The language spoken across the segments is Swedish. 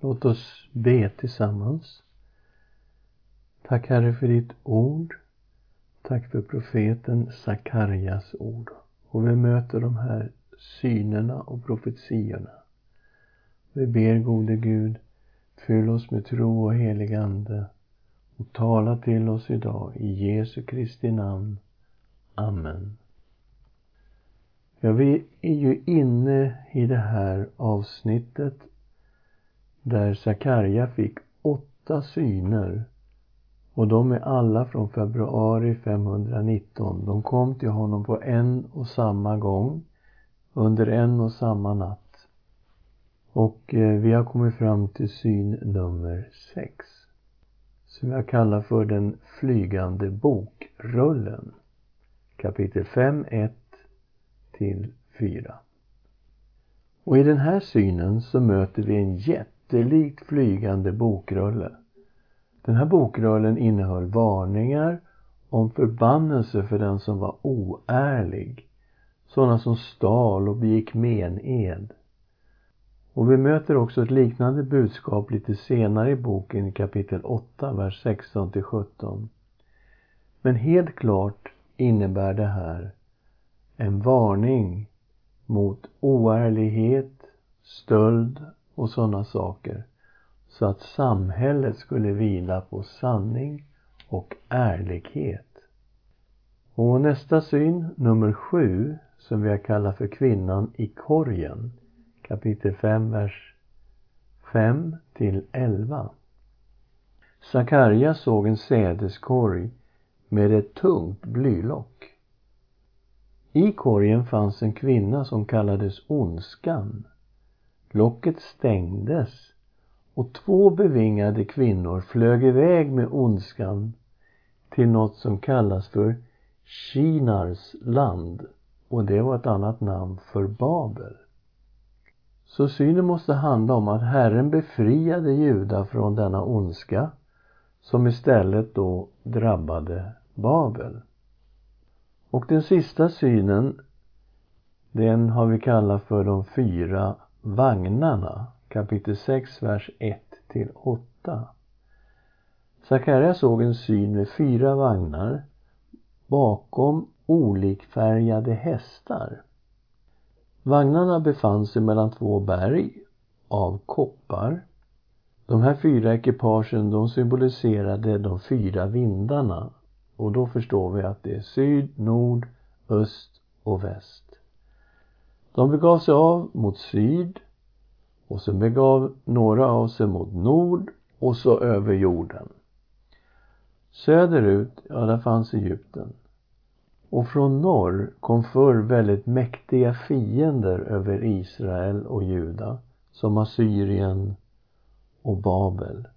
Låt oss be tillsammans. Tack Herre för ditt ord. Tack för profeten Sakarjas ord. Och vi möter de här synerna och profetiorna. Vi ber gode Gud, fyll oss med tro och helig Ande och tala till oss idag i Jesu Kristi namn. Amen. Ja, vi är ju inne i det här avsnittet där Sakarja fick åtta syner och de är alla från februari 519. De kom till honom på en och samma gång under en och samma natt. Och eh, vi har kommit fram till syn nummer sex som jag kallar för den flygande bokrullen. Kapitel 5, 1 till 4. Och i den här synen så möter vi en jättelikt flygande bokrulle. Den här bokrullen innehöll varningar om förbannelse för den som var oärlig, sådana som stal och begick mened. Och vi möter också ett liknande budskap lite senare i boken i kapitel 8, vers 16 till 17. Men helt klart innebär det här en varning mot oärlighet, stöld och sådana saker så att samhället skulle vila på sanning och ärlighet. Och nästa syn, nummer sju, som vi har kallat för kvinnan i korgen, kapitel 5, vers 5 till 11. Sakarja såg en sädeskorg med ett tungt blylock. I korgen fanns en kvinna som kallades Ondskan. Locket stängdes och två bevingade kvinnor flög iväg med ondskan till något som kallas för Shinars land och det var ett annat namn för Babel. Så synen måste handla om att Herren befriade judar från denna ondska som istället då drabbade Babel. Och den sista synen, den har vi kallat för de fyra vagnarna, kapitel 6, vers 1 till 8. Sakarja såg en syn med fyra vagnar bakom olikfärgade hästar. Vagnarna befann sig mellan två berg av koppar. De här fyra ekipagen de symboliserade de fyra vindarna och då förstår vi att det är syd, nord, öst och väst. De begav sig av mot syd och så begav några av sig mot nord och så över jorden. Söderut, ja där fanns Egypten. Och från norr kom förr väldigt mäktiga fiender över Israel och Juda som Assyrien och Babel.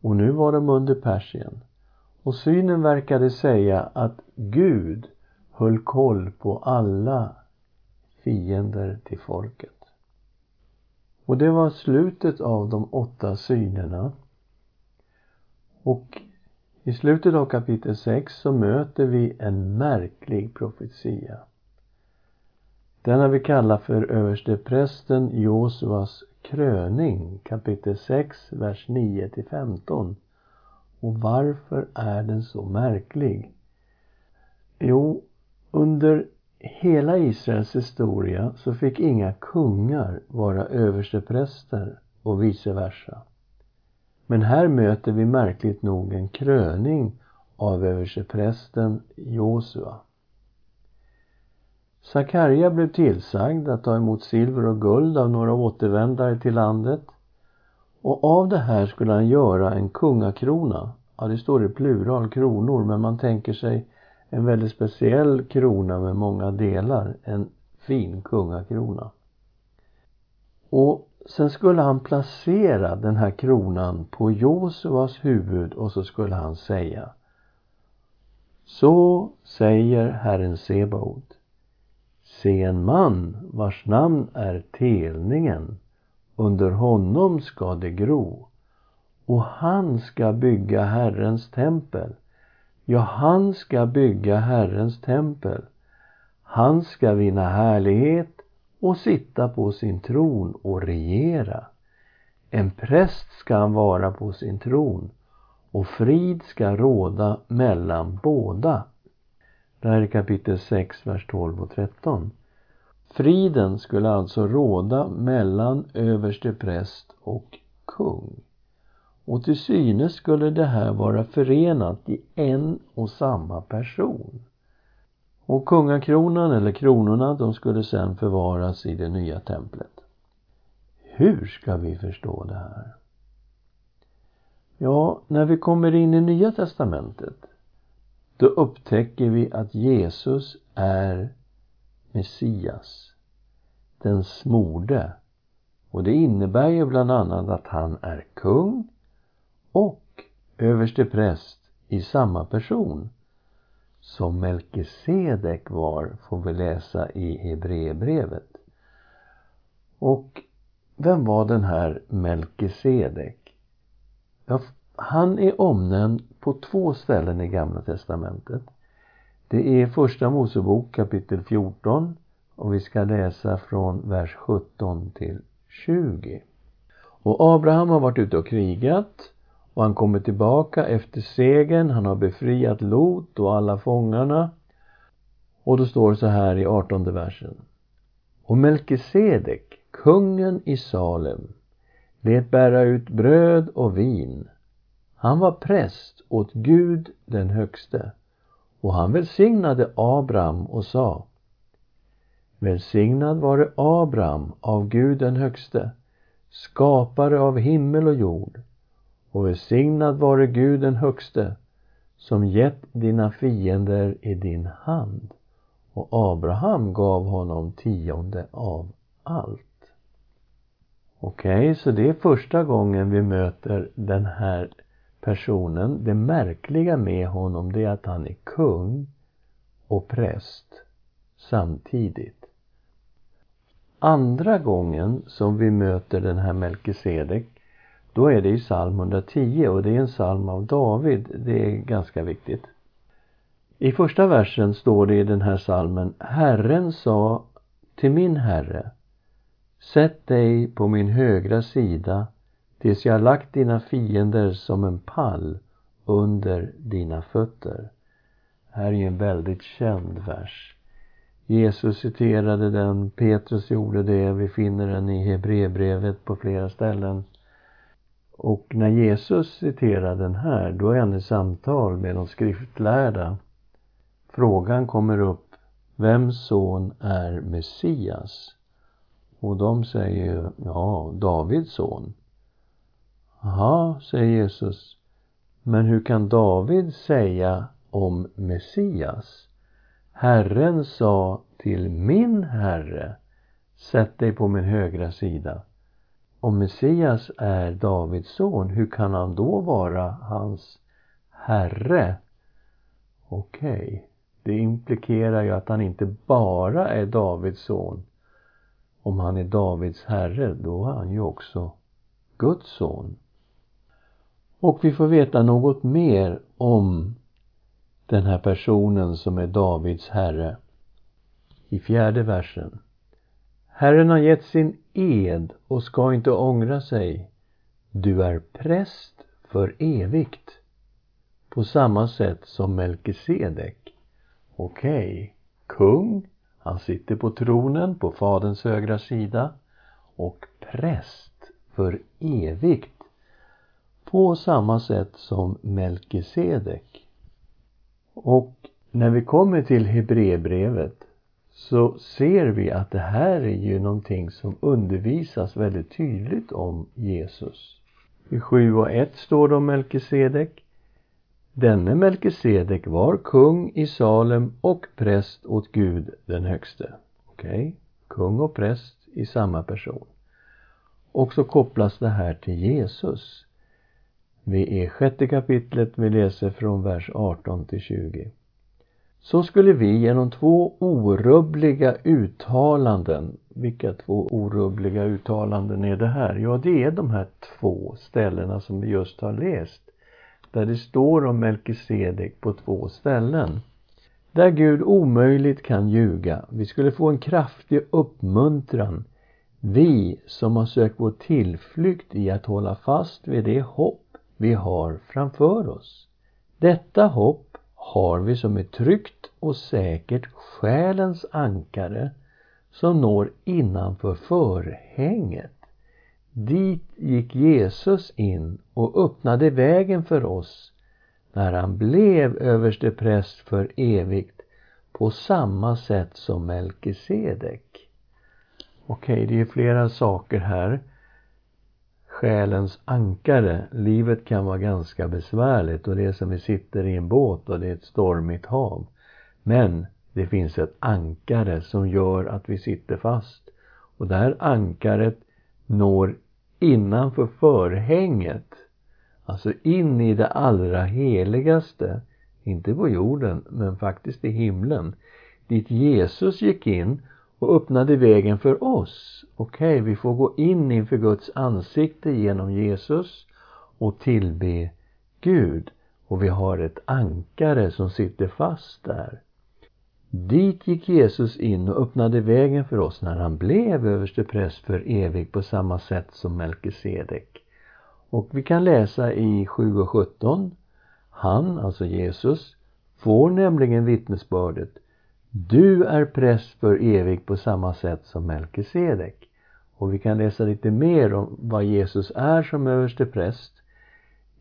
Och nu var de under Persien. Och synen verkade säga att Gud höll koll på alla fiender till folket. Och det var slutet av de åtta synerna. Och i slutet av kapitel 6 så möter vi en märklig profetia. Den har vi kallat för översteprästen Josuas kröning, kapitel 6, vers 9 till 15. Och varför är den så märklig? Jo, under hela Israels historia så fick inga kungar vara överstepräster och vice versa. Men här möter vi märkligt nog en kröning av översteprästen Josua. Sakarja blev tillsagd att ta emot silver och guld av några återvändare till landet och av det här skulle han göra en kungakrona. Ja, det står i plural kronor, men man tänker sig en väldigt speciell krona med många delar, en fin kungakrona. Och sen skulle han placera den här kronan på Josuas huvud och så skulle han säga Så säger Herren Sebaot Se en man vars namn är Telningen. Under honom ska det gro och han ska bygga Herrens tempel. Ja, han ska bygga Herrens tempel. Han ska vinna härlighet och sitta på sin tron och regera. En präst ska han vara på sin tron och frid ska råda mellan båda. Det här är kapitel 6, vers 12 och 13. Friden skulle alltså råda mellan överste präst och kung. Och till synes skulle det här vara förenat i en och samma person. Och kungakronan eller kronorna de skulle sedan förvaras i det nya templet. Hur ska vi förstå det här? Ja, när vi kommer in i Nya Testamentet då upptäcker vi att Jesus är Messias, den smorde. Och det innebär ju bland annat att han är kung och överste präst i samma person som Melkisedek var, får vi läsa i Hebreerbrevet. Och vem var den här Melkisedek? Ja, han är omnämnd på två ställen i Gamla Testamentet. Det är Första Mosebok kapitel 14 och vi ska läsa från vers 17 till 20. Och Abraham har varit ute och krigat och han kommer tillbaka efter segern. Han har befriat Lot och alla fångarna. Och då står det så här i 18 versen. Och Melkisedek, kungen i Salem, lät bära ut bröd och vin. Han var präst åt Gud den högste och han välsignade Abraham och sa Välsignad vare Abraham av Gud den högste, skapare av himmel och jord och välsignad vare Gud den högste som gett dina fiender i din hand. Och Abraham gav honom tionde av allt. Okej, okay, så det är första gången vi möter den här personen. Det märkliga med honom det är att han är kung och präst samtidigt. Andra gången som vi möter den här Melkisedek då är det i psalm 110 och det är en psalm av David. Det är ganska viktigt. I första versen står det i den här psalmen Herren sa till min Herre Sätt dig på min högra sida tills jag lagt dina fiender som en pall under dina fötter. Det här är ju en väldigt känd vers. Jesus citerade den, Petrus gjorde det, vi finner den i Hebreerbrevet på flera ställen. Och när Jesus citerar den här, då är han i samtal med de skriftlärda. Frågan kommer upp, vems son är Messias? Och de säger, ja, Davids son. Jaha, säger Jesus. Men hur kan David säga om Messias? Herren sa till min Herre, sätt dig på min högra sida om Messias är Davids son, hur kan han då vara hans herre? Okej, okay. det implikerar ju att han inte bara är Davids son. Om han är Davids herre, då är han ju också Guds son. Och vi får veta något mer om den här personen som är Davids herre. I fjärde versen. Herren har gett sin ed och ska inte ångra sig. Du är präst för evigt. På samma sätt som Melkisedek. Okej, okay. kung, han sitter på tronen på Faderns högra sida och präst för evigt på samma sätt som Melkisedek. Och när vi kommer till Hebreerbrevet så ser vi att det här är ju någonting som undervisas väldigt tydligt om Jesus. I 7 och 1 står det om Melkisedek. Denne Melkisedek var kung i Salem och präst åt Gud den högste. Okej, okay. kung och präst i samma person. Och så kopplas det här till Jesus. Vi är sjätte kapitlet, vi läser från vers 18 till 20 så skulle vi genom två orubbliga uttalanden, vilka två orubbliga uttalanden är det här? Ja, det är de här två ställena som vi just har läst, där det står om Melkisedek på två ställen. Där Gud omöjligt kan ljuga. Vi skulle få en kraftig uppmuntran. Vi som har sökt vår tillflykt i att hålla fast vid det hopp vi har framför oss. Detta hopp har vi som ett tryggt och säkert själens ankare som når innanför förhänget. Dit gick Jesus in och öppnade vägen för oss när han blev överstepräst för evigt på samma sätt som Melkisedek. Okej, okay, det är flera saker här. Själens ankare. Livet kan vara ganska besvärligt och det är som vi sitter i en båt och det är ett stormigt hav. Men det finns ett ankare som gör att vi sitter fast. Och det här ankaret når innanför förhänget. Alltså in i det allra heligaste. Inte på jorden, men faktiskt i himlen. Dit Jesus gick in och öppnade vägen för oss. Okej, okay, vi får gå in inför Guds ansikte genom Jesus och tillbe Gud. Och vi har ett ankare som sitter fast där. Dit gick Jesus in och öppnade vägen för oss när han blev överstepräst för evigt på samma sätt som Melkisedek. Och vi kan läsa i 7 och 17. Han, alltså Jesus, får nämligen vittnesbördet du är präst för evigt på samma sätt som Melkisedek. Och vi kan läsa lite mer om vad Jesus är som överstepräst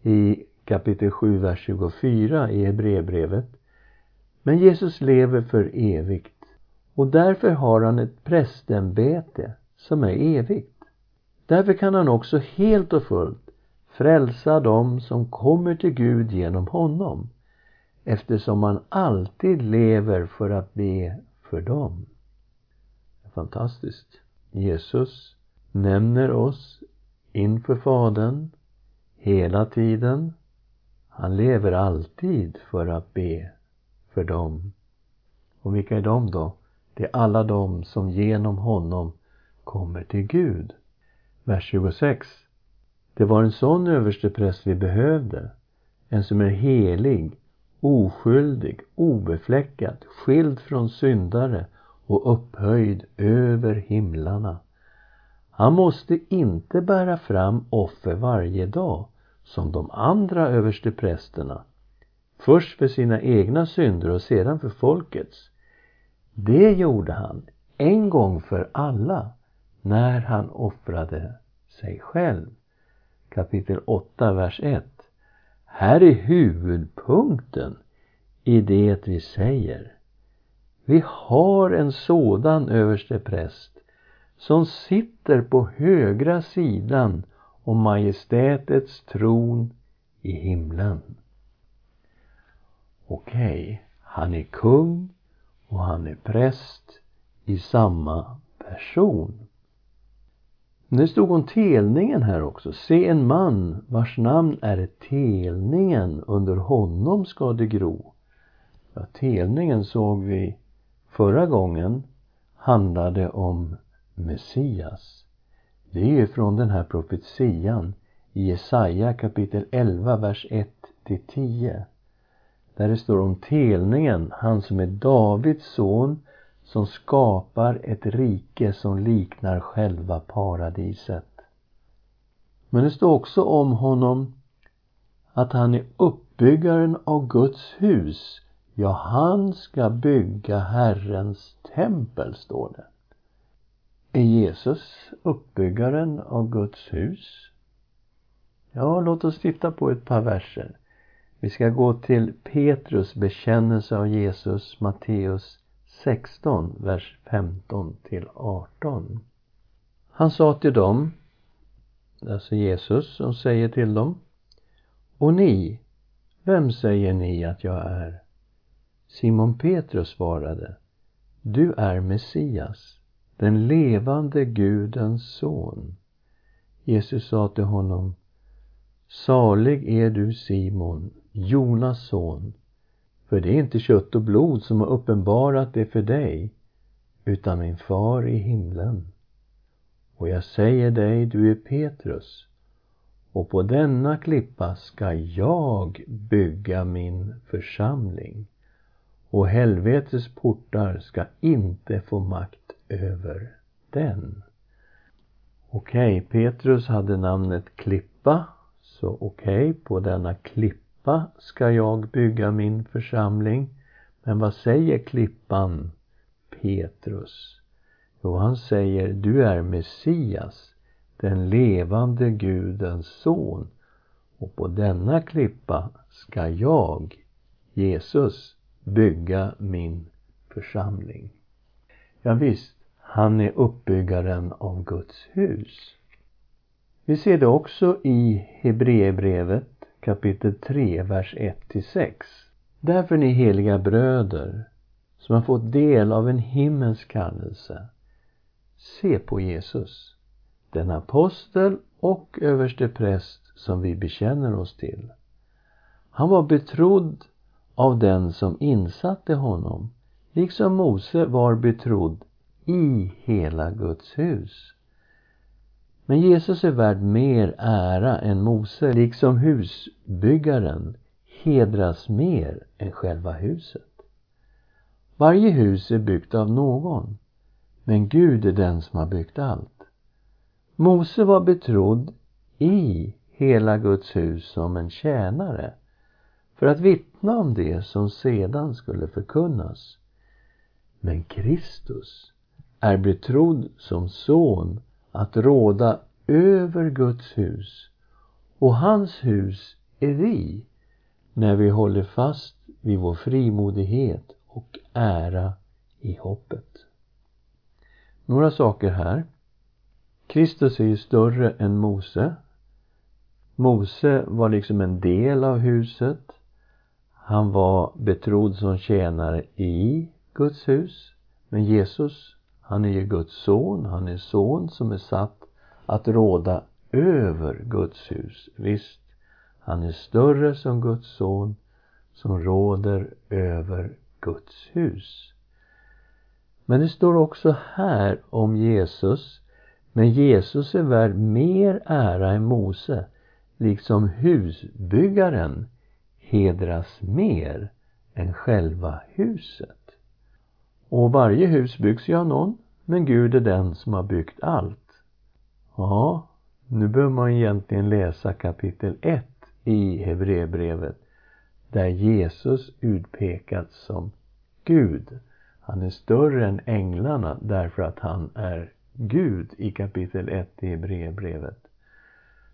i kapitel 7, vers 24 i Hebreerbrevet. Men Jesus lever för evigt och därför har han ett prästämbete som är evigt. Därför kan han också helt och fullt frälsa dem som kommer till Gud genom honom eftersom han alltid lever för att be för dem. Fantastiskt. Jesus nämner oss inför Fadern hela tiden. Han lever alltid för att be för dem. Och vilka är de då? Det är alla de som genom honom kommer till Gud. Vers 26. Det var en sån överstepräst vi behövde. En som är helig, oskyldig, obefläckad, skild från syndare och upphöjd över himlarna. Han måste inte bära fram offer varje dag som de andra översteprästerna Först för sina egna synder och sedan för folkets. Det gjorde han en gång för alla när han offrade sig själv. Kapitel 8, vers 1. Här är huvudpunkten i det vi säger. Vi har en sådan överste präst som sitter på högra sidan om majestätets tron i himlen. Okej, okay. han är kung och han är präst i samma person. Nu stod hon telningen här också. Se en man vars namn är telningen, under honom ska det gro. Ja, telningen såg vi förra gången handlade om Messias. Det är ju från den här profetian i Jesaja kapitel 11, vers 1 till 10. Där det står om telningen, han som är Davids son som skapar ett rike som liknar själva paradiset. Men det står också om honom att han är uppbyggaren av Guds hus. Ja, han ska bygga Herrens tempel, står det. Är Jesus uppbyggaren av Guds hus? Ja, låt oss titta på ett par verser. Vi ska gå till Petrus bekännelse av Jesus, Matteus 16, vers 15 till 18. Han sa till dem, alltså Jesus som säger till dem, Och ni, vem säger ni att jag är? Simon Petrus svarade, Du är Messias, den levande Gudens son. Jesus sa till honom, Salig är du Simon, Jonas son, för det är inte kött och blod som har uppenbarat det för dig, utan min far i himlen. Och jag säger dig, du är Petrus, och på denna klippa ska jag bygga min församling, och helvetets portar ska inte få makt över den. Okej, okay, Petrus hade namnet Klippa. Så okej, okay, på denna klippa ska jag bygga min församling. Men vad säger klippan Petrus? Jo, han säger du är Messias, den levande Gudens son. Och på denna klippa ska jag, Jesus, bygga min församling. Ja, visst, han är uppbyggaren av Guds hus. Vi ser det också i Hebreerbrevet kapitel 3, vers 1-6. Därför ni heliga bröder, som har fått del av en himmelsk kallelse, se på Jesus, den apostel och överste präst som vi bekänner oss till. Han var betrodd av den som insatte honom, liksom Mose var betrodd i hela Guds hus. Men Jesus är värd mer ära än Mose, liksom husbyggaren hedras mer än själva huset. Varje hus är byggt av någon, men Gud är den som har byggt allt. Mose var betrodd i hela Guds hus som en tjänare för att vittna om det som sedan skulle förkunnas. Men Kristus är betrodd som son att råda över Guds hus och hans hus vi när vi håller fast vid vår frimodighet och ära i hoppet. Några saker här. Kristus är ju större än Mose. Mose var liksom en del av huset. Han var betrodd som tjänare i Guds hus. Men Jesus, han är ju Guds son. Han är son som är satt att råda över Guds hus. Visst, han är större som Guds son som råder över Guds hus. Men det står också här om Jesus. Men Jesus är värd mer ära än Mose, liksom husbyggaren hedras mer än själva huset. Och varje hus byggs ju av någon, men Gud är den som har byggt allt. Ja, nu behöver man egentligen läsa kapitel 1 i Hebreerbrevet där Jesus utpekats som Gud. Han är större än änglarna därför att han är Gud i kapitel 1 i Hebreerbrevet.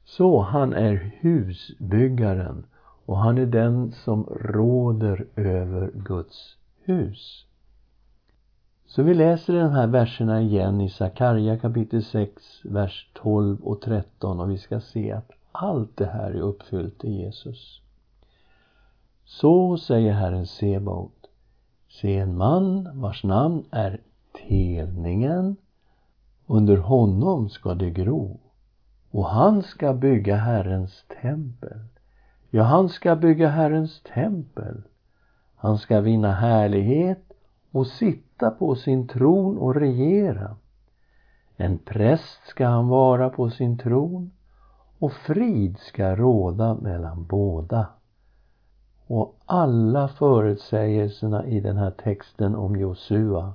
Så han är husbyggaren och han är den som råder över Guds hus. Så vi läser de här verserna igen i Sakarja kapitel 6, vers 12 och 13 och vi ska se att allt det här är uppfyllt i Jesus. Så säger Herren Sebaot. Se en man vars namn är Telningen. Under honom ska det gro. Och han ska bygga Herrens tempel. Ja, han ska bygga Herrens tempel. Han ska vinna härlighet och sitta på sin tron och regera. En präst ska han vara på sin tron och frid ska råda mellan båda. Och alla förutsägelserna i den här texten om Josua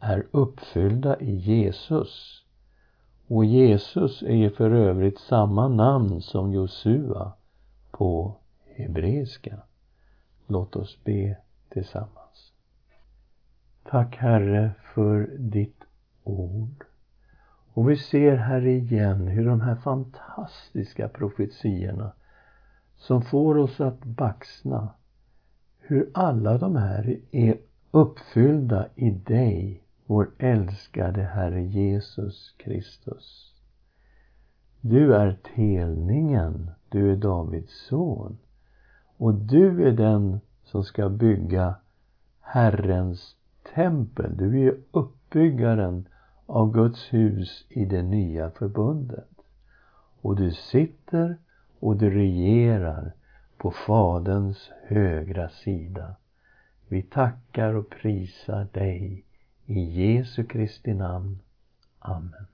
är uppfyllda i Jesus. Och Jesus är ju för övrigt samma namn som Josua på hebreiska. Låt oss be tillsammans. Tack Herre för ditt ord. Och vi ser här igen hur de här fantastiska profetiorna som får oss att baxna, hur alla de här är uppfyllda i dig, vår älskade Herre Jesus Kristus. Du är telningen, du är Davids son. Och du är den som ska bygga Herrens tempel. Du är uppbyggaren av Guds hus i det nya förbundet. Och du sitter och du regerar på Faderns högra sida. Vi tackar och prisar dig i Jesu Kristi namn. Amen.